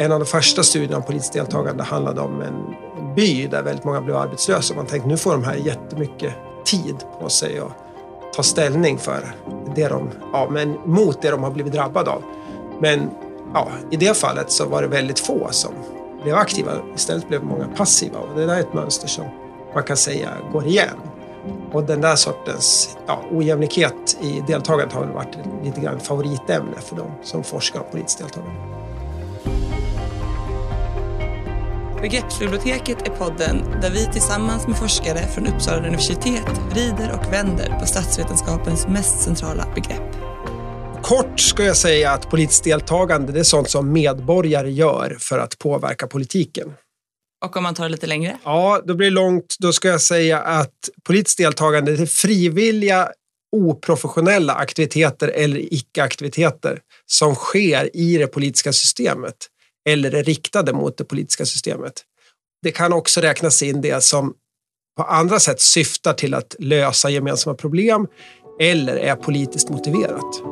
En av de första studierna om politiskt deltagande handlade om en by där väldigt många blev arbetslösa. Man tänkte nu får de här jättemycket tid på sig att ta ställning för det de, ja, men mot det de har blivit drabbade av. Men ja, i det fallet så var det väldigt få som blev aktiva. Istället blev många passiva och det där är ett mönster som man kan säga går igen. Och den där sortens ja, ojämlikhet i deltagandet har väl varit lite grann favoritämne för de som forskar om politiskt deltagande. Begreppsbiblioteket är podden där vi tillsammans med forskare från Uppsala universitet vrider och vänder på statsvetenskapens mest centrala begrepp. Kort ska jag säga att politiskt deltagande det är sånt som medborgare gör för att påverka politiken. Och om man tar det lite längre? Ja, då blir det långt. Då ska jag säga att politiskt deltagande är frivilliga oprofessionella aktiviteter eller icke-aktiviteter som sker i det politiska systemet eller är riktade mot det politiska systemet. Det kan också räknas in det som på andra sätt syftar till att lösa gemensamma problem eller är politiskt motiverat.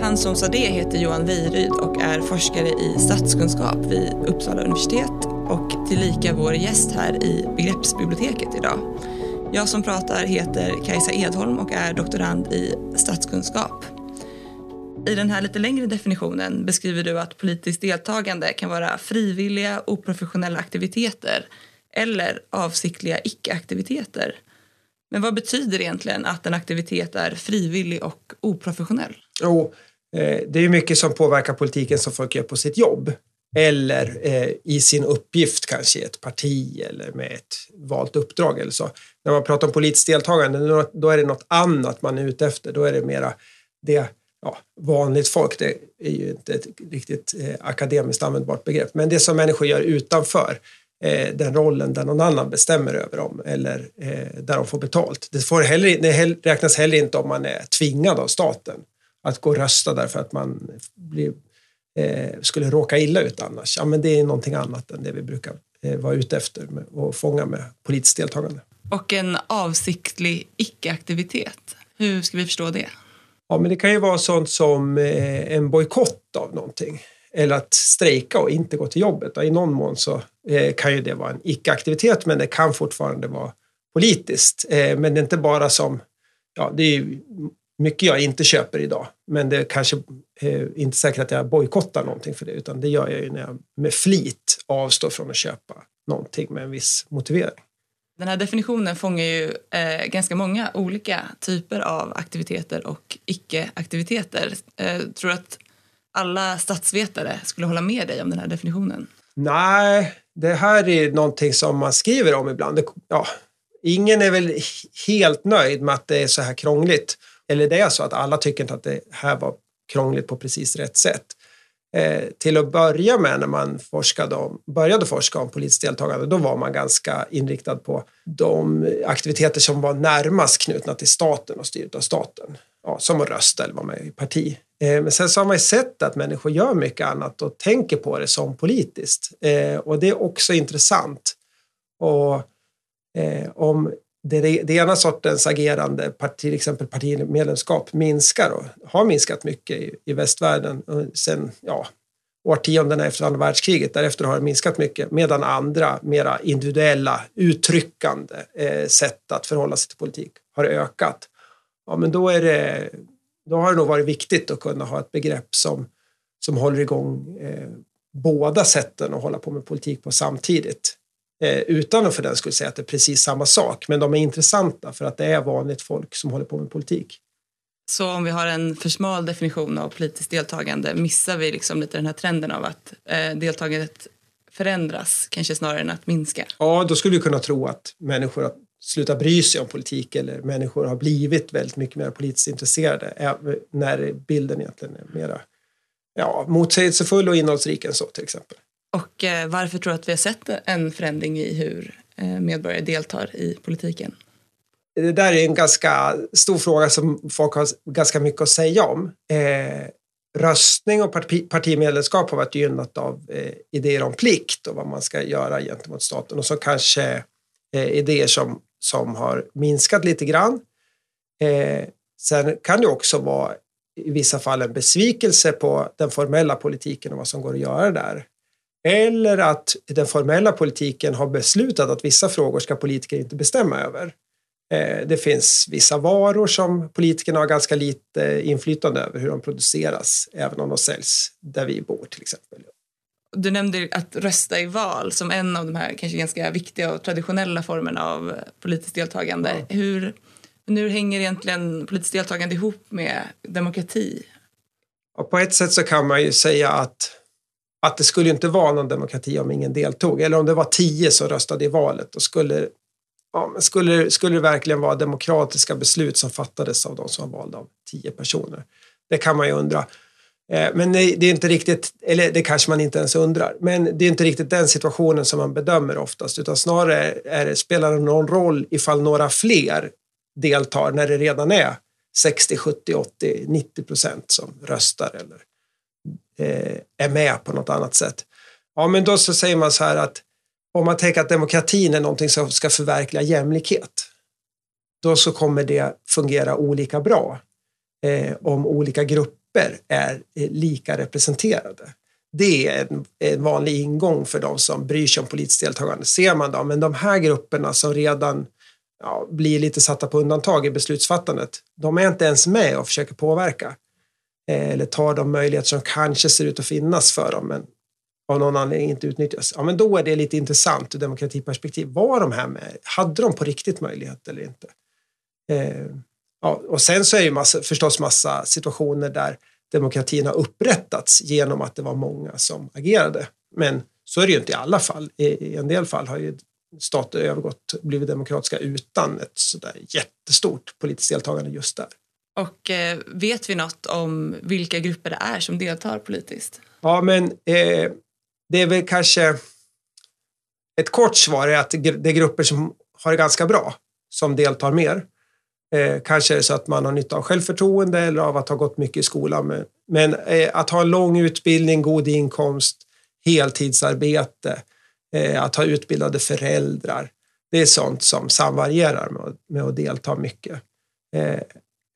Han som sa det heter Johan Weiryd och är forskare i statskunskap vid Uppsala universitet och tillika vår gäst här i Begreppsbiblioteket idag. Jag som pratar heter Kajsa Edholm och är doktorand i statskunskap. I den här lite längre definitionen beskriver du att politiskt deltagande kan vara frivilliga, oprofessionella aktiviteter eller avsiktliga icke-aktiviteter. Men vad betyder egentligen att en aktivitet är frivillig och oprofessionell? Jo, eh, det är mycket som påverkar politiken som folk gör på sitt jobb eller eh, i sin uppgift kanske i ett parti eller med ett valt uppdrag eller så. När man pratar om politiskt deltagande då är det något annat man är ute efter. Då är det mera det ja, vanligt folk. Det är ju inte ett riktigt eh, akademiskt användbart begrepp, men det som människor gör utanför eh, den rollen där någon annan bestämmer över dem eller eh, där de får betalt. Det, får heller, det räknas heller inte om man är tvingad av staten att gå och rösta därför att man blir eh, skulle råka illa ut annars. Ja, men det är någonting annat än det vi brukar eh, vara ute efter med, och fånga med politiskt deltagande. Och en avsiktlig icke-aktivitet, hur ska vi förstå det? Ja, men det kan ju vara sånt som eh, en bojkott av någonting eller att strejka och inte gå till jobbet. I någon mån så eh, kan ju det vara en icke-aktivitet, men det kan fortfarande vara politiskt. Eh, men det är inte bara som, ja, det är mycket jag inte köper idag, men det är kanske inte säkert att jag bojkottar någonting för det, utan det gör jag ju när jag med flit avstår från att köpa någonting med en viss motivering. Den här definitionen fångar ju eh, ganska många olika typer av aktiviteter och icke-aktiviteter. Eh, tror du att alla statsvetare skulle hålla med dig om den här definitionen? Nej, det här är någonting som man skriver om ibland. Det, ja, ingen är väl helt nöjd med att det är så här krångligt eller det är så att alla tycker inte att det här var krångligt på precis rätt sätt. Eh, till att börja med när man forskade om, började forska om politiskt deltagande, då var man ganska inriktad på de aktiviteter som var närmast knutna till staten och styrt av staten. Ja, som att rösta eller vara med i parti. Eh, men sen så har man ju sett att människor gör mycket annat och tänker på det som politiskt. Eh, och det är också intressant. Och eh, om det, det ena sortens agerande, till exempel partimedlemskap, minskar och har minskat mycket i, i västvärlden sen ja, årtiondena efter andra världskriget. Därefter har det minskat mycket, medan andra mera individuella, uttryckande eh, sätt att förhålla sig till politik har ökat. Ja, men då, är det, då har det nog varit viktigt att kunna ha ett begrepp som, som håller igång eh, båda sätten att hålla på med politik på samtidigt. Eh, utan att för den skulle säga att det är precis samma sak. Men de är intressanta för att det är vanligt folk som håller på med politik. Så om vi har en för smal definition av politiskt deltagande missar vi liksom lite den här trenden av att eh, deltagandet förändras, kanske snarare än att minska? Ja, då skulle vi kunna tro att människor har slutat bry sig om politik eller människor har blivit väldigt mycket mer politiskt intresserade när bilden egentligen är mera ja, motsägelsefull och innehållsrik än så till exempel. Och eh, varför tror du att vi har sett en förändring i hur eh, medborgare deltar i politiken? Det där är en ganska stor fråga som folk har ganska mycket att säga om. Eh, röstning och parti, partimedlemskap har varit gynnat av eh, idéer om plikt och vad man ska göra gentemot staten och så kanske eh, idéer som, som har minskat lite grann. Eh, sen kan det också vara i vissa fall en besvikelse på den formella politiken och vad som går att göra där. Eller att den formella politiken har beslutat att vissa frågor ska politiker inte bestämma över. Eh, det finns vissa varor som politikerna har ganska lite inflytande över hur de produceras, även om de säljs där vi bor till exempel. Du nämnde att rösta i val som en av de här kanske ganska viktiga och traditionella formerna av politiskt deltagande. Ja. Hur, hur hänger egentligen politiskt deltagande ihop med demokrati? Och på ett sätt så kan man ju säga att, att det skulle inte vara någon demokrati om ingen deltog. Eller om det var tio som röstade i valet, då skulle ja, skulle, skulle det verkligen vara demokratiska beslut som fattades av de som var valda av tio personer? Det kan man ju undra. Eh, men det är inte riktigt, eller det kanske man inte ens undrar, men det är inte riktigt den situationen som man bedömer oftast, utan snarare är det, spelar det någon roll ifall några fler deltar när det redan är 60, 70, 80, 90 procent som röstar eller eh, är med på något annat sätt. Ja, men då så säger man så här att om man tänker att demokratin är någonting som ska förverkliga jämlikhet, då så kommer det fungera olika bra eh, om olika grupper är eh, lika representerade. Det är en, en, vanlig ingång för de som bryr sig om politiskt deltagande. Ser man då, men de här grupperna som redan ja, blir lite satta på undantag i beslutsfattandet, de är inte ens med och försöker påverka. Eh, eller tar de möjligheter som kanske ser ut att finnas för dem, men av någon anledning inte utnyttjas, ja men då är det lite intressant ur demokratiperspektiv. Var de här med? Hade de på riktigt möjlighet eller inte? Eh, ja, och sen så är det massa, förstås massa situationer där demokratin har upprättats genom att det var många som agerade. Men så är det ju inte i alla fall. I, i en del fall har ju stater övergått, blivit demokratiska utan ett sådär jättestort politiskt deltagande just där. Och eh, vet vi något om vilka grupper det är som deltar politiskt? Ja, men eh, det är väl kanske ett kort svar är att det är grupper som har det ganska bra som deltar mer. Eh, kanske är det så att man har nytta av självförtroende eller av att ha gått mycket i skolan. Men, men eh, att ha en lång utbildning, god inkomst, heltidsarbete, eh, att ha utbildade föräldrar. Det är sånt som samvarierar med, med att delta mycket. Eh,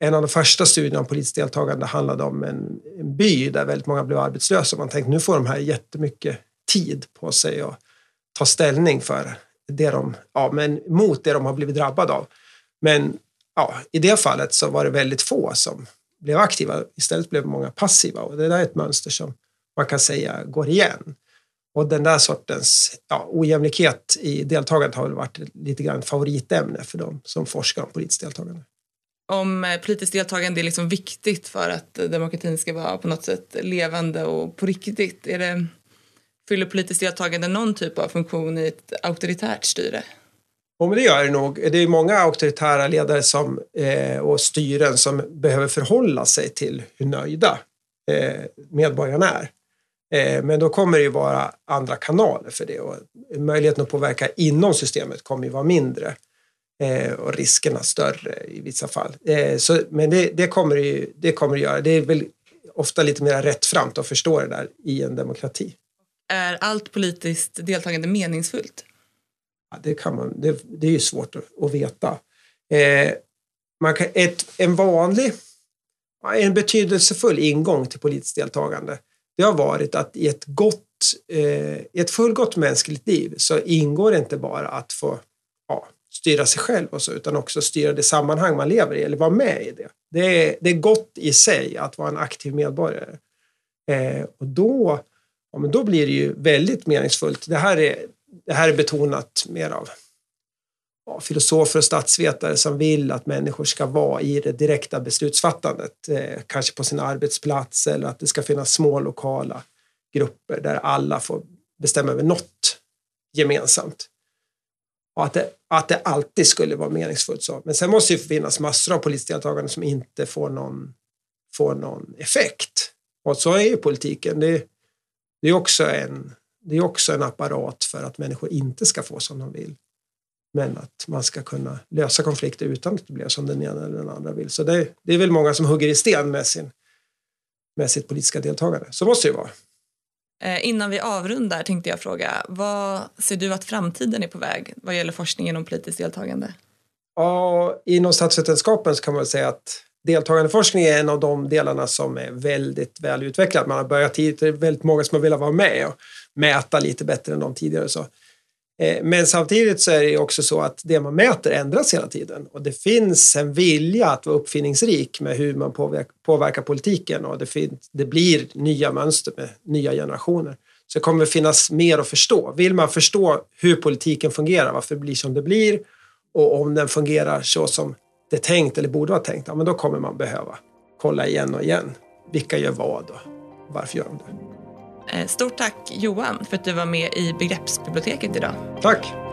en av de första studierna om politiskt deltagande handlade om en, en by där väldigt många blev arbetslösa. Man tänkte nu får de här jättemycket tid på sig att ta ställning för det de, ja, men mot det de har blivit drabbade av. Men ja, i det fallet så var det väldigt få som blev aktiva. Istället blev många passiva och det där är ett mönster som man kan säga går igen. Och den där sortens ja, ojämlikhet i deltagandet har väl varit lite grann favoritämne för dem som forskar om politiskt deltagande om eh, politiskt deltagande är liksom viktigt för att eh, demokratin ska vara på något sätt levande och på riktigt. Är det, fyller politiskt deltagande någon typ av funktion i ett auktoritärt styre? Jo, men det gör det nog. Det är många auktoritära ledare som, eh, och styren som behöver förhålla sig till hur nöjda eh, medborgarna är. Eh, men då kommer det ju vara andra kanaler för det och möjligheten att påverka inom systemet kommer ju vara mindre eh, och riskerna större i vissa fall. Eh, så, men det, det, kommer ju, det kommer att göra. Det är väl ofta lite mer rättframt att förstå det där i en demokrati. Är allt politiskt deltagande meningsfullt? Ja, det, kan man, det, det är ju svårt att, att veta. Eh, man kan, ett, en vanlig, en betydelsefull ingång till politiskt deltagande det har varit att i ett, gott, eh, i ett fullgott mänskligt liv så ingår det inte bara att få ja, styra sig själv och så, utan också styra det sammanhang man lever i eller vara med i det. Det är, det är gott i sig att vara en aktiv medborgare. Eh, och då, ja, men då blir det ju väldigt meningsfullt. Det här är, det här är betonat mer av ja, filosofer och statsvetare som vill att människor ska vara i det direkta beslutsfattandet, eh, kanske på sin arbetsplats eller att det ska finnas små lokala grupper där alla får bestämma över något gemensamt och att det, att det alltid skulle vara meningsfullt. Så. Men sen måste det finnas massor av politiskt deltagande som inte får någon, får någon effekt. Och så är ju politiken. Det, det, är också en, det är också en apparat för att människor inte ska få som de vill. Men att man ska kunna lösa konflikter utan att det blir som den ena eller den andra vill. Så det, det är väl många som hugger i sten med, sin, med sitt politiska deltagande. Så måste det ju vara. Eh, innan vi avrundar tänkte jag fråga, vad ser du att framtiden är på väg vad gäller forskningen om politiskt deltagande? Ja, inom statsvetenskapen så kan man säga att deltagandeforskning är en av de delarna som är väldigt väl utvecklad. Man har börjat tidigt, det är väldigt många som har velat vara med. och mäta lite bättre än de tidigare. Så. Eh, men samtidigt så är det också så att det man mäter ändras hela tiden och det finns en vilja att vara uppfinningsrik med hur man påverkar, påverkar politiken och det, finns, det blir nya mönster med nya generationer. Så det kommer finnas mer att förstå. Vill man förstå hur politiken fungerar, varför det blir som det blir och om den fungerar så som det är tänkt eller borde vara tänkt, ja, men då kommer man behöva kolla igen och igen. Vilka gör vad och varför gör de det? Eh, stort tack Johan för att du var med i Begreppsbiblioteket idag. Tack!